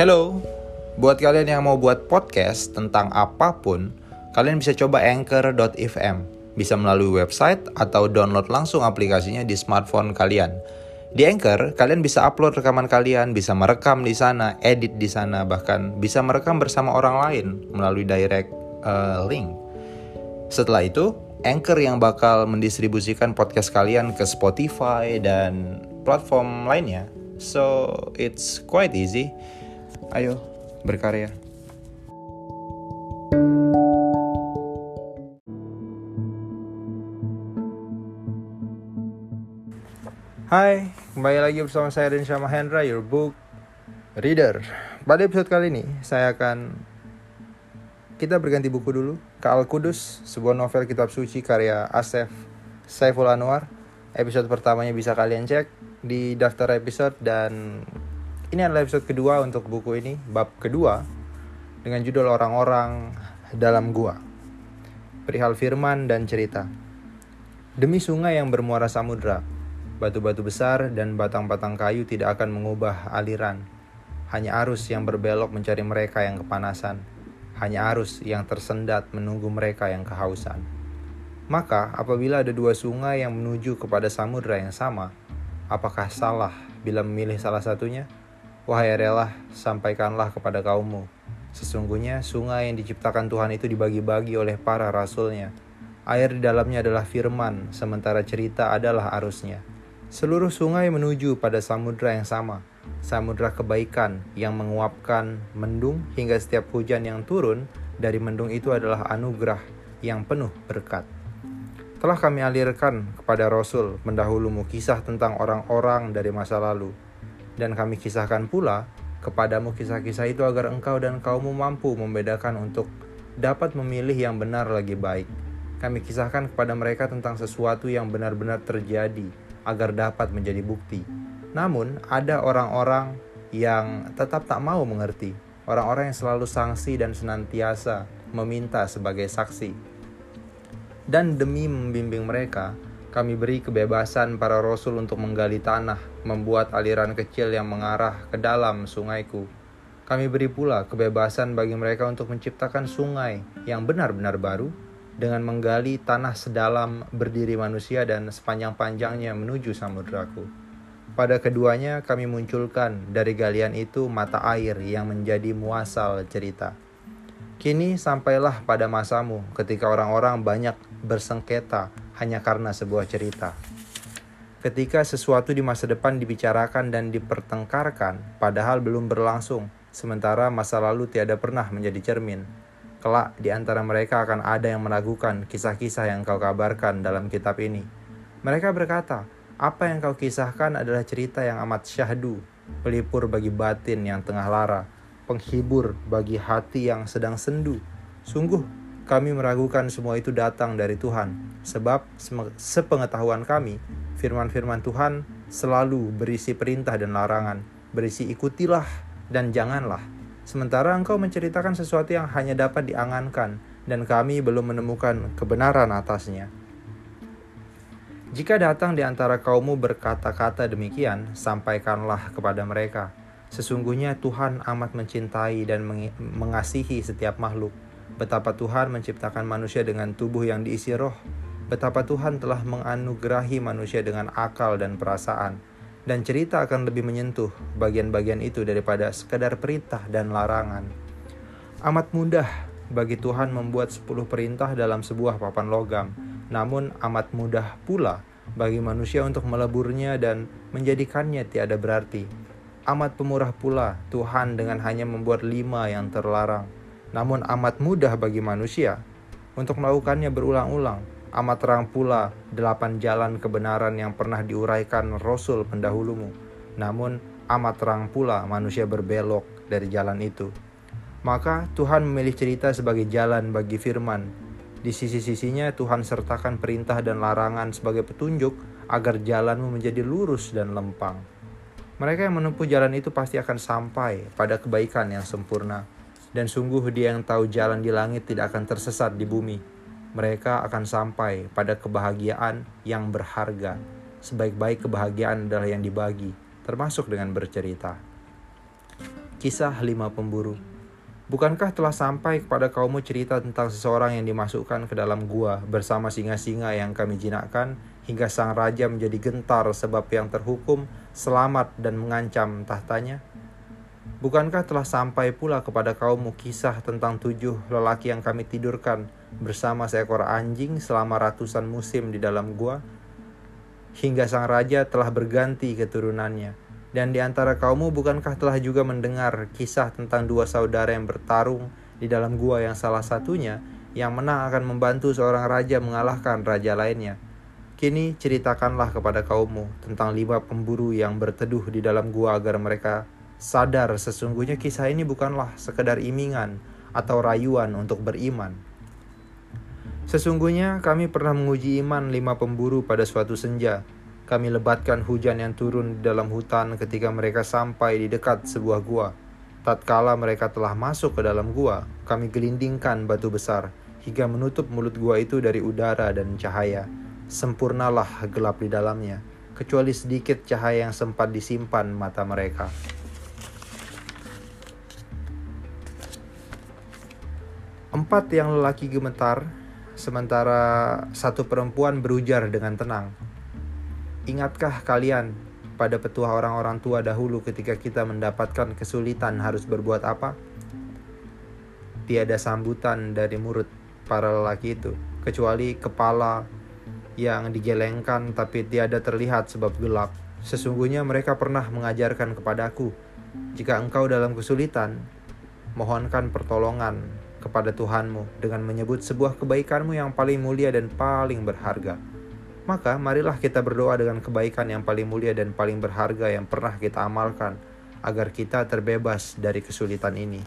Hello, buat kalian yang mau buat podcast tentang apa pun, kalian bisa coba anchor.fm. Bisa melalui website atau download langsung aplikasinya di smartphone kalian. Di Anchor, kalian bisa upload rekaman kalian, bisa merekam di sana, edit di sana, bahkan bisa merekam bersama orang lain melalui direct uh, link. Setelah itu, Anchor yang bakal mendistribusikan podcast kalian ke Spotify dan platform lainnya. So, it's quite easy. Ayo, berkarya. Hai, kembali lagi bersama saya dan Syama Hendra, your book reader. Pada episode kali ini, saya akan kita berganti buku dulu ke Al-Qudus, sebuah novel kitab suci karya Asef Saiful Anwar. Episode pertamanya bisa kalian cek di daftar episode dan ini adalah episode kedua untuk buku ini, bab kedua dengan judul Orang-orang dalam Gua. Perihal firman dan cerita. Demi sungai yang bermuara samudra, batu-batu besar dan batang-batang kayu tidak akan mengubah aliran. Hanya arus yang berbelok mencari mereka yang kepanasan hanya arus yang tersendat menunggu mereka yang kehausan. Maka, apabila ada dua sungai yang menuju kepada samudera yang sama, apakah salah bila memilih salah satunya? Wahai rela, sampaikanlah kepada kaummu. Sesungguhnya sungai yang diciptakan Tuhan itu dibagi-bagi oleh para rasulnya. Air di dalamnya adalah firman, sementara cerita adalah arusnya. Seluruh sungai menuju pada samudera yang sama, samudra kebaikan yang menguapkan mendung hingga setiap hujan yang turun dari mendung itu adalah anugerah yang penuh berkat. Telah kami alirkan kepada Rasul mendahulumu kisah tentang orang-orang dari masa lalu, dan kami kisahkan pula kepadamu kisah-kisah itu agar engkau dan kaummu mampu membedakan untuk dapat memilih yang benar lagi baik. Kami kisahkan kepada mereka tentang sesuatu yang benar-benar terjadi agar dapat menjadi bukti namun, ada orang-orang yang tetap tak mau mengerti, orang-orang yang selalu sanksi dan senantiasa meminta sebagai saksi. Dan demi membimbing mereka, kami beri kebebasan para rasul untuk menggali tanah, membuat aliran kecil yang mengarah ke dalam sungaiku. Kami beri pula kebebasan bagi mereka untuk menciptakan sungai yang benar-benar baru dengan menggali tanah sedalam berdiri manusia dan sepanjang-panjangnya menuju samudraku. Pada keduanya kami munculkan dari galian itu mata air yang menjadi muasal cerita. Kini sampailah pada masamu ketika orang-orang banyak bersengketa hanya karena sebuah cerita. Ketika sesuatu di masa depan dibicarakan dan dipertengkarkan, padahal belum berlangsung, sementara masa lalu tiada pernah menjadi cermin. Kelak di antara mereka akan ada yang meragukan kisah-kisah yang kau kabarkan dalam kitab ini. Mereka berkata, apa yang kau kisahkan adalah cerita yang amat syahdu, pelipur bagi batin yang tengah lara, penghibur bagi hati yang sedang sendu. Sungguh, kami meragukan semua itu datang dari Tuhan, sebab sepengetahuan kami, firman-firman Tuhan selalu berisi perintah dan larangan, berisi ikutilah dan janganlah. Sementara engkau menceritakan sesuatu yang hanya dapat diangankan, dan kami belum menemukan kebenaran atasnya. Jika datang di antara kaummu berkata-kata demikian, sampaikanlah kepada mereka. Sesungguhnya Tuhan amat mencintai dan mengasihi setiap makhluk. Betapa Tuhan menciptakan manusia dengan tubuh yang diisi roh. Betapa Tuhan telah menganugerahi manusia dengan akal dan perasaan. Dan cerita akan lebih menyentuh bagian-bagian itu daripada sekadar perintah dan larangan. Amat mudah bagi Tuhan membuat sepuluh perintah dalam sebuah papan logam namun amat mudah pula bagi manusia untuk meleburnya dan menjadikannya tiada berarti. Amat pemurah pula Tuhan dengan hanya membuat lima yang terlarang. Namun amat mudah bagi manusia untuk melakukannya berulang-ulang. Amat terang pula delapan jalan kebenaran yang pernah diuraikan Rasul pendahulumu. Namun amat terang pula manusia berbelok dari jalan itu. Maka Tuhan memilih cerita sebagai jalan bagi firman di sisi-sisinya Tuhan sertakan perintah dan larangan sebagai petunjuk agar jalanmu menjadi lurus dan lempang. Mereka yang menempuh jalan itu pasti akan sampai pada kebaikan yang sempurna. Dan sungguh dia yang tahu jalan di langit tidak akan tersesat di bumi. Mereka akan sampai pada kebahagiaan yang berharga. Sebaik-baik kebahagiaan adalah yang dibagi, termasuk dengan bercerita. Kisah lima pemburu Bukankah telah sampai kepada kaummu cerita tentang seseorang yang dimasukkan ke dalam gua bersama singa-singa yang kami jinakkan hingga sang raja menjadi gentar sebab yang terhukum selamat dan mengancam tahtanya? Bukankah telah sampai pula kepada kaummu kisah tentang tujuh lelaki yang kami tidurkan bersama seekor anjing selama ratusan musim di dalam gua? Hingga sang raja telah berganti keturunannya dan di antara kaummu bukankah telah juga mendengar kisah tentang dua saudara yang bertarung di dalam gua yang salah satunya yang menang akan membantu seorang raja mengalahkan raja lainnya. Kini ceritakanlah kepada kaummu tentang lima pemburu yang berteduh di dalam gua agar mereka sadar sesungguhnya kisah ini bukanlah sekedar imingan atau rayuan untuk beriman. Sesungguhnya kami pernah menguji iman lima pemburu pada suatu senja kami lebatkan hujan yang turun di dalam hutan ketika mereka sampai di dekat sebuah gua. Tatkala mereka telah masuk ke dalam gua, kami gelindingkan batu besar hingga menutup mulut gua itu dari udara dan cahaya. Sempurnalah gelap di dalamnya, kecuali sedikit cahaya yang sempat disimpan mata mereka. Empat yang lelaki gemetar, sementara satu perempuan berujar dengan tenang. Ingatkah kalian pada petua orang-orang tua dahulu ketika kita mendapatkan kesulitan harus berbuat apa? Tiada sambutan dari murid para lelaki itu, kecuali kepala yang digelengkan tapi tiada terlihat sebab gelap. Sesungguhnya mereka pernah mengajarkan kepadaku, jika engkau dalam kesulitan, mohonkan pertolongan kepada Tuhanmu dengan menyebut sebuah kebaikanmu yang paling mulia dan paling berharga maka marilah kita berdoa dengan kebaikan yang paling mulia dan paling berharga yang pernah kita amalkan, agar kita terbebas dari kesulitan ini.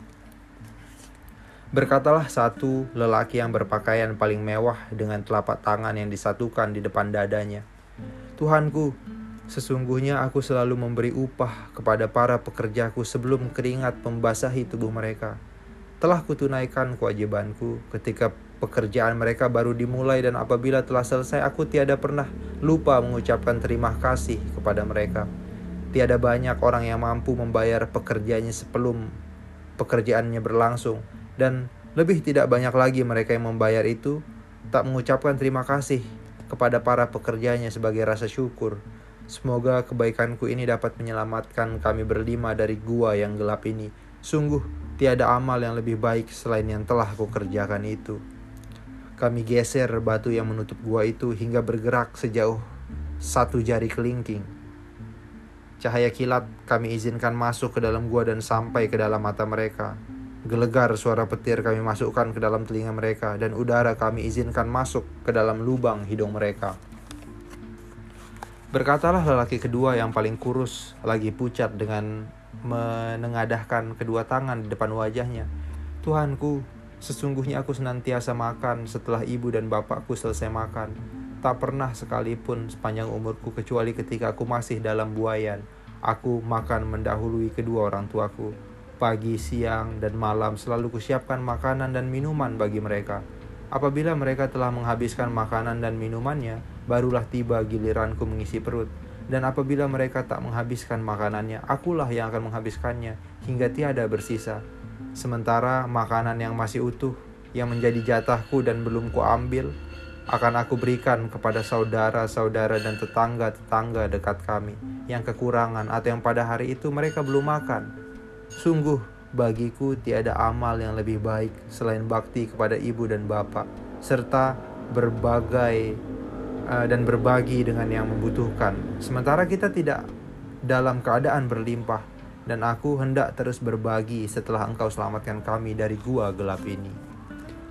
Berkatalah satu lelaki yang berpakaian paling mewah dengan telapak tangan yang disatukan di depan dadanya. Tuhanku, sesungguhnya aku selalu memberi upah kepada para pekerjaku sebelum keringat membasahi tubuh mereka. Telah kutunaikan kewajibanku ketika pekerjaan mereka baru dimulai dan apabila telah selesai aku tiada pernah lupa mengucapkan terima kasih kepada mereka. Tiada banyak orang yang mampu membayar pekerjaannya sebelum pekerjaannya berlangsung dan lebih tidak banyak lagi mereka yang membayar itu tak mengucapkan terima kasih kepada para pekerjanya sebagai rasa syukur. Semoga kebaikanku ini dapat menyelamatkan kami berlima dari gua yang gelap ini. Sungguh tiada amal yang lebih baik selain yang telah kukerjakan itu. Kami geser batu yang menutup gua itu hingga bergerak sejauh satu jari kelingking. Cahaya kilat kami izinkan masuk ke dalam gua dan sampai ke dalam mata mereka. Gelegar suara petir kami masukkan ke dalam telinga mereka dan udara kami izinkan masuk ke dalam lubang hidung mereka. Berkatalah lelaki kedua yang paling kurus, lagi pucat dengan menengadahkan kedua tangan di depan wajahnya. Tuhanku, Sesungguhnya aku senantiasa makan setelah ibu dan bapakku selesai makan. Tak pernah sekalipun sepanjang umurku kecuali ketika aku masih dalam buayan. Aku makan mendahului kedua orang tuaku. Pagi, siang, dan malam selalu kusiapkan makanan dan minuman bagi mereka. Apabila mereka telah menghabiskan makanan dan minumannya, barulah tiba giliranku mengisi perut. Dan apabila mereka tak menghabiskan makanannya, akulah yang akan menghabiskannya hingga tiada bersisa. Sementara makanan yang masih utuh, yang menjadi jatahku dan belum kuambil, akan aku berikan kepada saudara-saudara dan tetangga-tetangga dekat kami yang kekurangan atau yang pada hari itu mereka belum makan. Sungguh, bagiku tiada amal yang lebih baik selain bakti kepada ibu dan bapak, serta berbagai uh, dan berbagi dengan yang membutuhkan. Sementara kita tidak dalam keadaan berlimpah, dan aku hendak terus berbagi setelah engkau selamatkan kami dari gua gelap ini.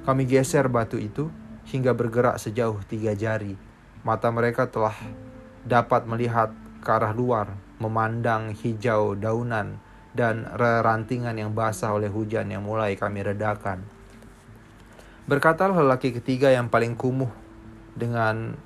Kami geser batu itu hingga bergerak sejauh tiga jari. Mata mereka telah dapat melihat ke arah luar, memandang hijau daunan dan rantingan yang basah oleh hujan yang mulai kami redakan. Berkatalah lelaki ketiga yang paling kumuh dengan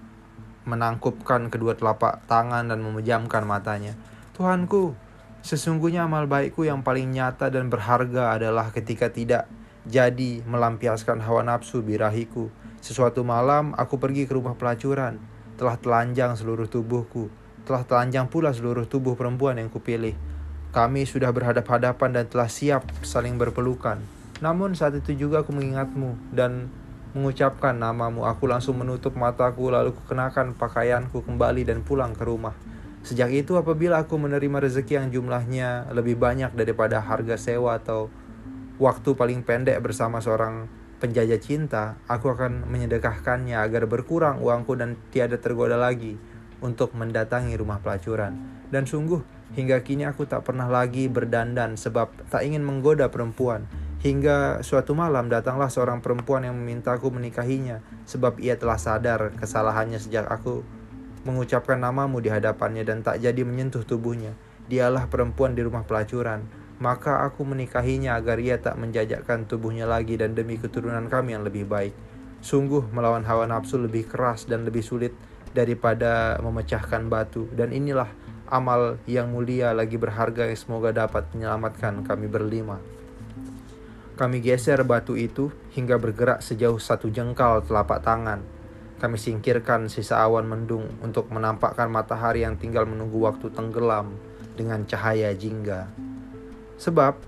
menangkupkan kedua telapak tangan dan memejamkan matanya. Tuhanku, Sesungguhnya amal baikku yang paling nyata dan berharga adalah ketika tidak jadi melampiaskan hawa nafsu birahiku. Sesuatu malam aku pergi ke rumah pelacuran, telah telanjang seluruh tubuhku, telah telanjang pula seluruh tubuh perempuan yang kupilih. Kami sudah berhadap-hadapan dan telah siap saling berpelukan. Namun saat itu juga aku mengingatmu dan mengucapkan namamu. Aku langsung menutup mataku lalu kukenakan pakaianku kembali dan pulang ke rumah. Sejak itu apabila aku menerima rezeki yang jumlahnya lebih banyak daripada harga sewa atau waktu paling pendek bersama seorang penjajah cinta, aku akan menyedekahkannya agar berkurang uangku dan tiada tergoda lagi untuk mendatangi rumah pelacuran. Dan sungguh, hingga kini aku tak pernah lagi berdandan sebab tak ingin menggoda perempuan. Hingga suatu malam datanglah seorang perempuan yang memintaku menikahinya sebab ia telah sadar kesalahannya sejak aku mengucapkan namamu di hadapannya dan tak jadi menyentuh tubuhnya. Dialah perempuan di rumah pelacuran maka aku menikahinya agar ia tak menjajakkan tubuhnya lagi dan demi keturunan kami yang lebih baik. Sungguh melawan hawa nafsu lebih keras dan lebih sulit daripada memecahkan batu dan inilah amal yang mulia lagi berharga yang semoga dapat menyelamatkan kami berlima. Kami geser batu itu hingga bergerak sejauh satu jengkal telapak tangan. Kami singkirkan sisa awan mendung untuk menampakkan matahari yang tinggal menunggu waktu tenggelam dengan cahaya jingga. Sebab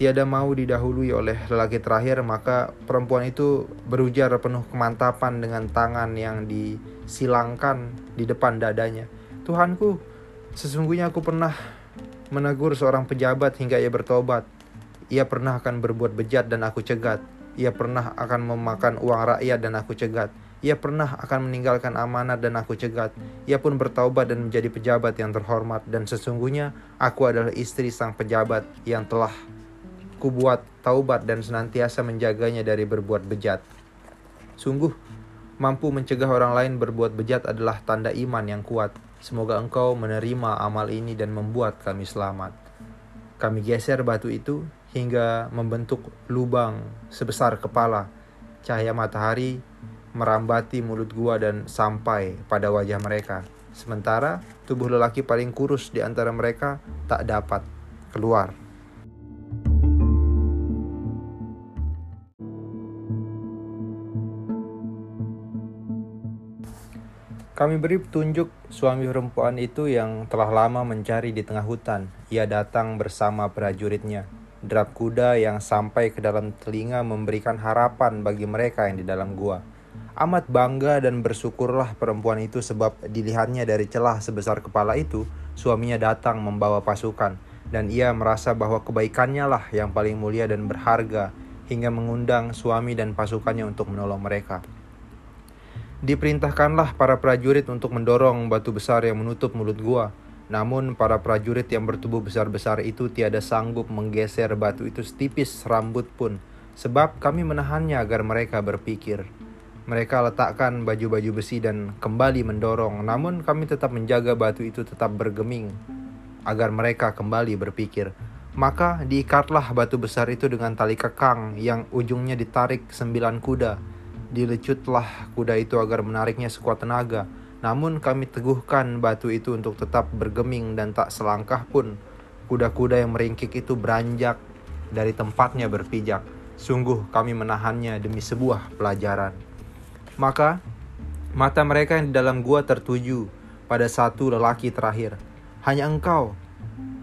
tiada mau didahului oleh lelaki terakhir, maka perempuan itu berujar penuh kemantapan dengan tangan yang disilangkan di depan dadanya. Tuhanku, sesungguhnya aku pernah menegur seorang pejabat hingga ia bertobat. Ia pernah akan berbuat bejat dan aku cegat. Ia pernah akan memakan uang rakyat dan aku cegat. Ia pernah akan meninggalkan amanat dan aku cegat. Ia pun bertaubat dan menjadi pejabat yang terhormat dan sesungguhnya aku adalah istri sang pejabat yang telah kubuat taubat dan senantiasa menjaganya dari berbuat bejat. Sungguh, mampu mencegah orang lain berbuat bejat adalah tanda iman yang kuat. Semoga engkau menerima amal ini dan membuat kami selamat. Kami geser batu itu hingga membentuk lubang sebesar kepala. Cahaya matahari merambati mulut gua dan sampai pada wajah mereka. Sementara tubuh lelaki paling kurus di antara mereka tak dapat keluar. Kami beri petunjuk suami perempuan itu yang telah lama mencari di tengah hutan. Ia datang bersama prajuritnya. Derap kuda yang sampai ke dalam telinga memberikan harapan bagi mereka yang di dalam gua. Amat bangga dan bersyukurlah perempuan itu sebab dilihatnya dari celah sebesar kepala itu, suaminya datang membawa pasukan dan ia merasa bahwa kebaikannya lah yang paling mulia dan berharga hingga mengundang suami dan pasukannya untuk menolong mereka. Diperintahkanlah para prajurit untuk mendorong batu besar yang menutup mulut gua. Namun para prajurit yang bertubuh besar-besar itu tiada sanggup menggeser batu itu setipis rambut pun, sebab kami menahannya agar mereka berpikir. Mereka letakkan baju-baju besi dan kembali mendorong, namun kami tetap menjaga batu itu tetap bergeming agar mereka kembali berpikir. Maka diikatlah batu besar itu dengan tali kekang yang ujungnya ditarik sembilan kuda. Dilecutlah kuda itu agar menariknya sekuat tenaga. Namun kami teguhkan batu itu untuk tetap bergeming dan tak selangkah pun kuda-kuda yang meringkik itu beranjak dari tempatnya berpijak. Sungguh kami menahannya demi sebuah pelajaran. Maka mata mereka yang di dalam gua tertuju pada satu lelaki terakhir. Hanya engkau,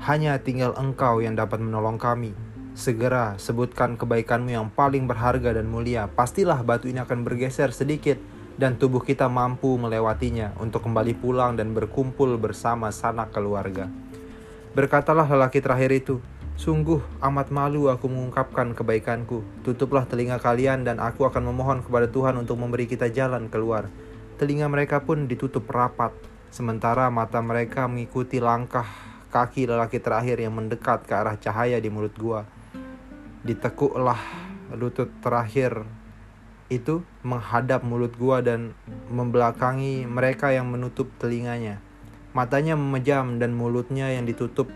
hanya tinggal engkau yang dapat menolong kami. Segera sebutkan kebaikanmu yang paling berharga dan mulia. Pastilah batu ini akan bergeser sedikit dan tubuh kita mampu melewatinya untuk kembali pulang dan berkumpul bersama sanak keluarga. Berkatalah lelaki terakhir itu, Sungguh amat malu aku mengungkapkan kebaikanku. Tutuplah telinga kalian dan aku akan memohon kepada Tuhan untuk memberi kita jalan keluar. Telinga mereka pun ditutup rapat, sementara mata mereka mengikuti langkah kaki lelaki terakhir yang mendekat ke arah cahaya di mulut gua. Ditekuklah lutut terakhir itu menghadap mulut gua dan membelakangi mereka yang menutup telinganya. Matanya memejam dan mulutnya yang ditutup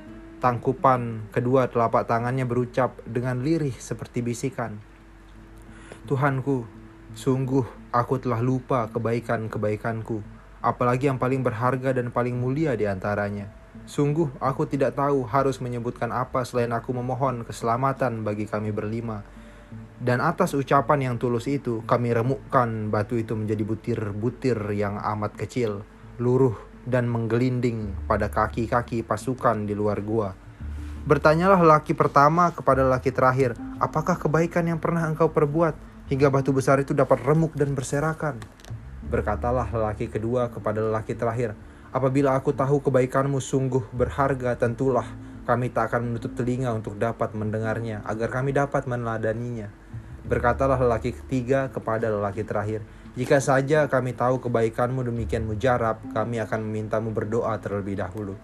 Tangkupan kedua telapak tangannya berucap dengan lirih seperti bisikan. Tuhanku, sungguh aku telah lupa kebaikan-kebaikanku, apalagi yang paling berharga dan paling mulia di antaranya. Sungguh aku tidak tahu harus menyebutkan apa selain aku memohon keselamatan bagi kami berlima. Dan atas ucapan yang tulus itu, kami remukkan batu itu menjadi butir-butir yang amat kecil, luruh dan menggelinding pada kaki-kaki pasukan di luar gua. Bertanyalah lelaki pertama kepada lelaki terakhir, apakah kebaikan yang pernah engkau perbuat hingga batu besar itu dapat remuk dan berserakan? Berkatalah lelaki kedua kepada lelaki terakhir, apabila aku tahu kebaikanmu sungguh berharga, tentulah kami tak akan menutup telinga untuk dapat mendengarnya, agar kami dapat meneladaninya. Berkatalah lelaki ketiga kepada lelaki terakhir, jika saja kami tahu kebaikanmu demikian mujarab, kami akan memintamu berdoa terlebih dahulu.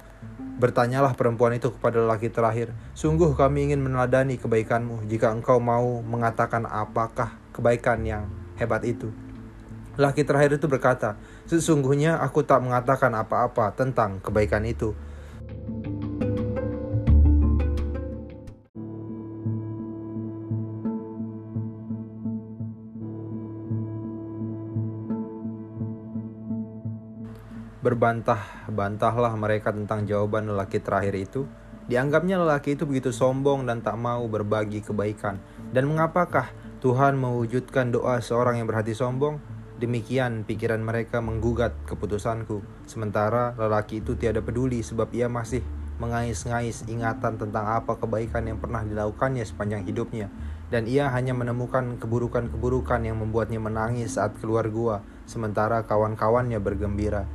Bertanyalah perempuan itu kepada lelaki terakhir, sungguh kami ingin meneladani kebaikanmu jika engkau mau mengatakan apakah kebaikan yang hebat itu. Laki terakhir itu berkata, sesungguhnya aku tak mengatakan apa-apa tentang kebaikan itu. Berbantah-bantahlah mereka tentang jawaban lelaki terakhir itu. Dianggapnya lelaki itu begitu sombong dan tak mau berbagi kebaikan. Dan mengapakah Tuhan mewujudkan doa seorang yang berhati sombong? Demikian pikiran mereka menggugat keputusanku. Sementara lelaki itu tiada peduli sebab ia masih mengais-ngais ingatan tentang apa kebaikan yang pernah dilakukannya sepanjang hidupnya. Dan ia hanya menemukan keburukan-keburukan yang membuatnya menangis saat keluar gua, sementara kawan-kawannya bergembira.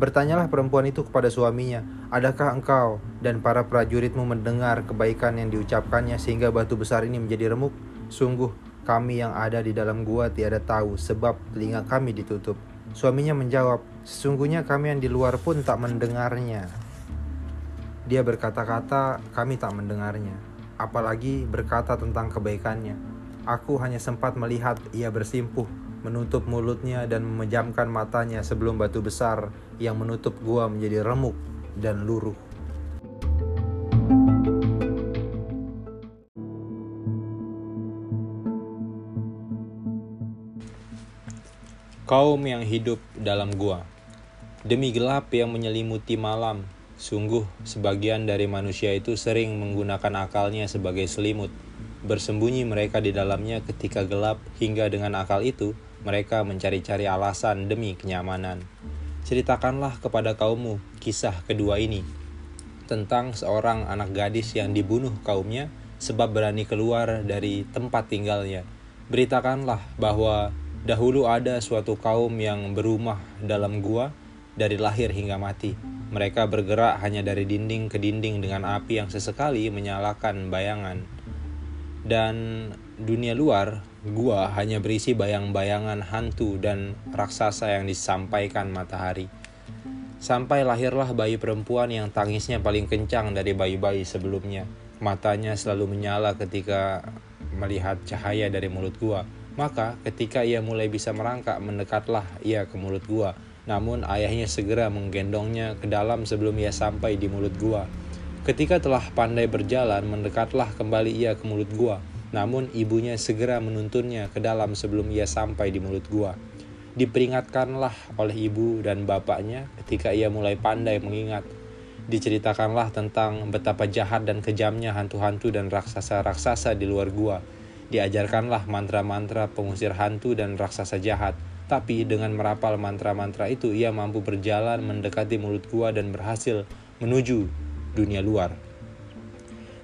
Bertanyalah perempuan itu kepada suaminya, "Adakah engkau dan para prajuritmu mendengar kebaikan yang diucapkannya sehingga batu besar ini menjadi remuk? Sungguh, kami yang ada di dalam gua tiada tahu sebab telinga kami ditutup." Suaminya menjawab, "Sesungguhnya kami yang di luar pun tak mendengarnya." Dia berkata-kata, "Kami tak mendengarnya." Apalagi berkata tentang kebaikannya. Aku hanya sempat melihat ia bersimpuh menutup mulutnya dan memejamkan matanya sebelum batu besar yang menutup gua menjadi remuk dan luruh. Kaum yang hidup dalam gua Demi gelap yang menyelimuti malam Sungguh sebagian dari manusia itu sering menggunakan akalnya sebagai selimut Bersembunyi mereka di dalamnya ketika gelap hingga dengan akal itu mereka mencari-cari alasan demi kenyamanan. Ceritakanlah kepada kaummu kisah kedua ini tentang seorang anak gadis yang dibunuh kaumnya sebab berani keluar dari tempat tinggalnya. Beritakanlah bahwa dahulu ada suatu kaum yang berumah dalam gua dari lahir hingga mati. Mereka bergerak hanya dari dinding ke dinding dengan api yang sesekali menyalakan bayangan. Dan dunia luar Gua hanya berisi bayang-bayangan hantu dan raksasa yang disampaikan matahari. Sampai lahirlah bayi perempuan yang tangisnya paling kencang dari bayi-bayi sebelumnya. Matanya selalu menyala ketika melihat cahaya dari mulut gua. Maka ketika ia mulai bisa merangkak, mendekatlah ia ke mulut gua. Namun ayahnya segera menggendongnya ke dalam sebelum ia sampai di mulut gua. Ketika telah pandai berjalan, mendekatlah kembali ia ke mulut gua namun ibunya segera menuntunnya ke dalam sebelum ia sampai di mulut gua. Diperingatkanlah oleh ibu dan bapaknya ketika ia mulai pandai mengingat. Diceritakanlah tentang betapa jahat dan kejamnya hantu-hantu dan raksasa-raksasa di luar gua. Diajarkanlah mantra-mantra pengusir hantu dan raksasa jahat. Tapi dengan merapal mantra-mantra itu ia mampu berjalan mendekati mulut gua dan berhasil menuju dunia luar.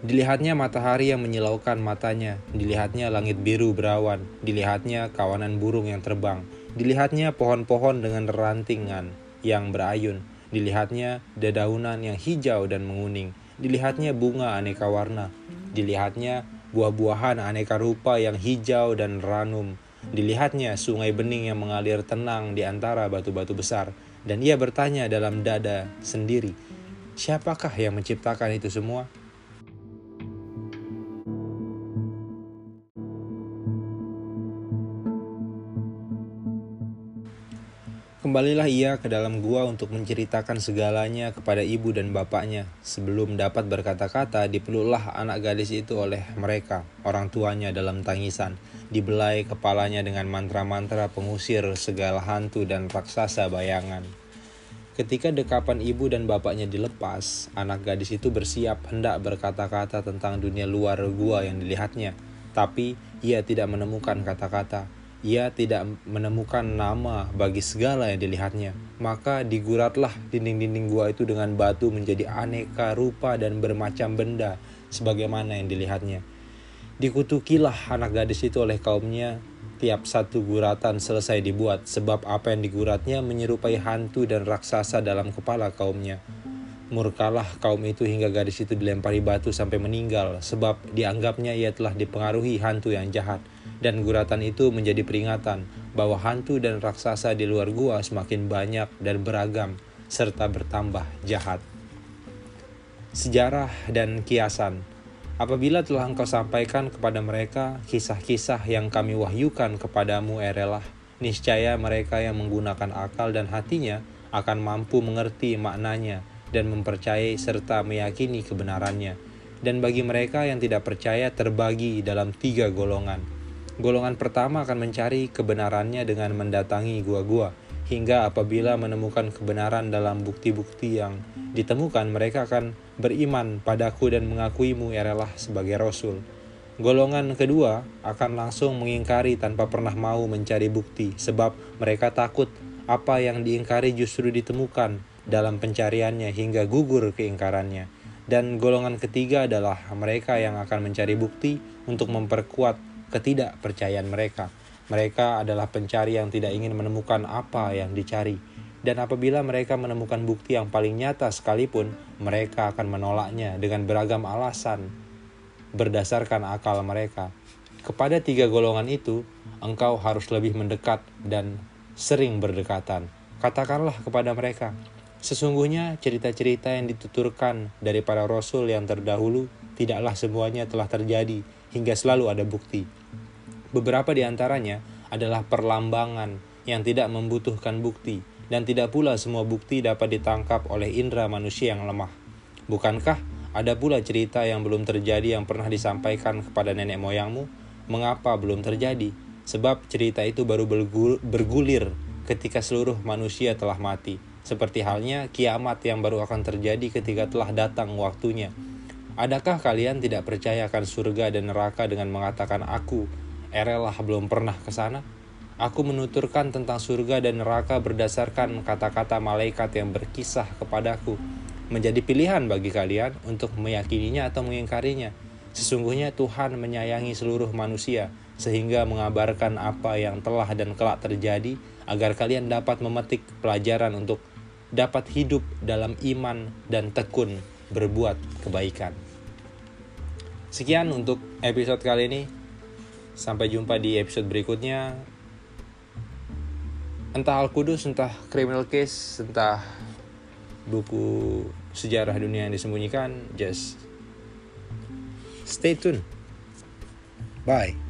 Dilihatnya matahari yang menyilaukan matanya, dilihatnya langit biru berawan, dilihatnya kawanan burung yang terbang, dilihatnya pohon-pohon dengan rantingan yang berayun, dilihatnya dedaunan yang hijau dan menguning, dilihatnya bunga aneka warna, dilihatnya buah-buahan aneka rupa yang hijau dan ranum, dilihatnya sungai bening yang mengalir tenang di antara batu-batu besar, dan ia bertanya dalam dada sendiri, siapakah yang menciptakan itu semua? Kembalilah ia ke dalam gua untuk menceritakan segalanya kepada ibu dan bapaknya. Sebelum dapat berkata-kata, dipeluklah anak gadis itu oleh mereka, orang tuanya dalam tangisan. Dibelai kepalanya dengan mantra-mantra pengusir segala hantu dan raksasa bayangan. Ketika dekapan ibu dan bapaknya dilepas, anak gadis itu bersiap hendak berkata-kata tentang dunia luar gua yang dilihatnya. Tapi ia tidak menemukan kata-kata ia tidak menemukan nama bagi segala yang dilihatnya. Maka diguratlah dinding-dinding gua itu dengan batu menjadi aneka rupa dan bermacam benda sebagaimana yang dilihatnya. Dikutukilah anak gadis itu oleh kaumnya tiap satu guratan selesai dibuat sebab apa yang diguratnya menyerupai hantu dan raksasa dalam kepala kaumnya. Murkalah kaum itu hingga gadis itu dilempari batu sampai meninggal sebab dianggapnya ia telah dipengaruhi hantu yang jahat dan guratan itu menjadi peringatan bahwa hantu dan raksasa di luar gua semakin banyak dan beragam serta bertambah jahat. Sejarah dan kiasan Apabila telah engkau sampaikan kepada mereka kisah-kisah yang kami wahyukan kepadamu erelah, niscaya mereka yang menggunakan akal dan hatinya akan mampu mengerti maknanya dan mempercayai serta meyakini kebenarannya. Dan bagi mereka yang tidak percaya terbagi dalam tiga golongan. Golongan pertama akan mencari kebenarannya dengan mendatangi gua-gua, hingga apabila menemukan kebenaran dalam bukti-bukti yang ditemukan mereka akan beriman padaku dan mengakuimu relah sebagai rasul. Golongan kedua akan langsung mengingkari tanpa pernah mau mencari bukti sebab mereka takut apa yang diingkari justru ditemukan dalam pencariannya hingga gugur keingkarannya. Dan golongan ketiga adalah mereka yang akan mencari bukti untuk memperkuat ketidakpercayaan mereka. Mereka adalah pencari yang tidak ingin menemukan apa yang dicari dan apabila mereka menemukan bukti yang paling nyata sekalipun, mereka akan menolaknya dengan beragam alasan berdasarkan akal mereka. Kepada tiga golongan itu, engkau harus lebih mendekat dan sering berdekatan. Katakanlah kepada mereka, sesungguhnya cerita-cerita yang dituturkan dari para rasul yang terdahulu tidaklah semuanya telah terjadi hingga selalu ada bukti. Beberapa di antaranya adalah perlambangan yang tidak membutuhkan bukti, dan tidak pula semua bukti dapat ditangkap oleh indera manusia yang lemah. Bukankah ada pula cerita yang belum terjadi yang pernah disampaikan kepada nenek moyangmu? Mengapa belum terjadi? Sebab cerita itu baru bergulir ketika seluruh manusia telah mati. Seperti halnya kiamat yang baru akan terjadi ketika telah datang waktunya. Adakah kalian tidak percaya akan surga dan neraka dengan mengatakan aku, erelah belum pernah ke sana? Aku menuturkan tentang surga dan neraka berdasarkan kata-kata malaikat yang berkisah kepadaku. Menjadi pilihan bagi kalian untuk meyakininya atau mengingkarinya. Sesungguhnya Tuhan menyayangi seluruh manusia sehingga mengabarkan apa yang telah dan kelak terjadi agar kalian dapat memetik pelajaran untuk dapat hidup dalam iman dan tekun berbuat kebaikan. Sekian untuk episode kali ini. Sampai jumpa di episode berikutnya entah Al Kudus, entah criminal case, entah buku sejarah dunia yang disembunyikan, just stay tune. Bye.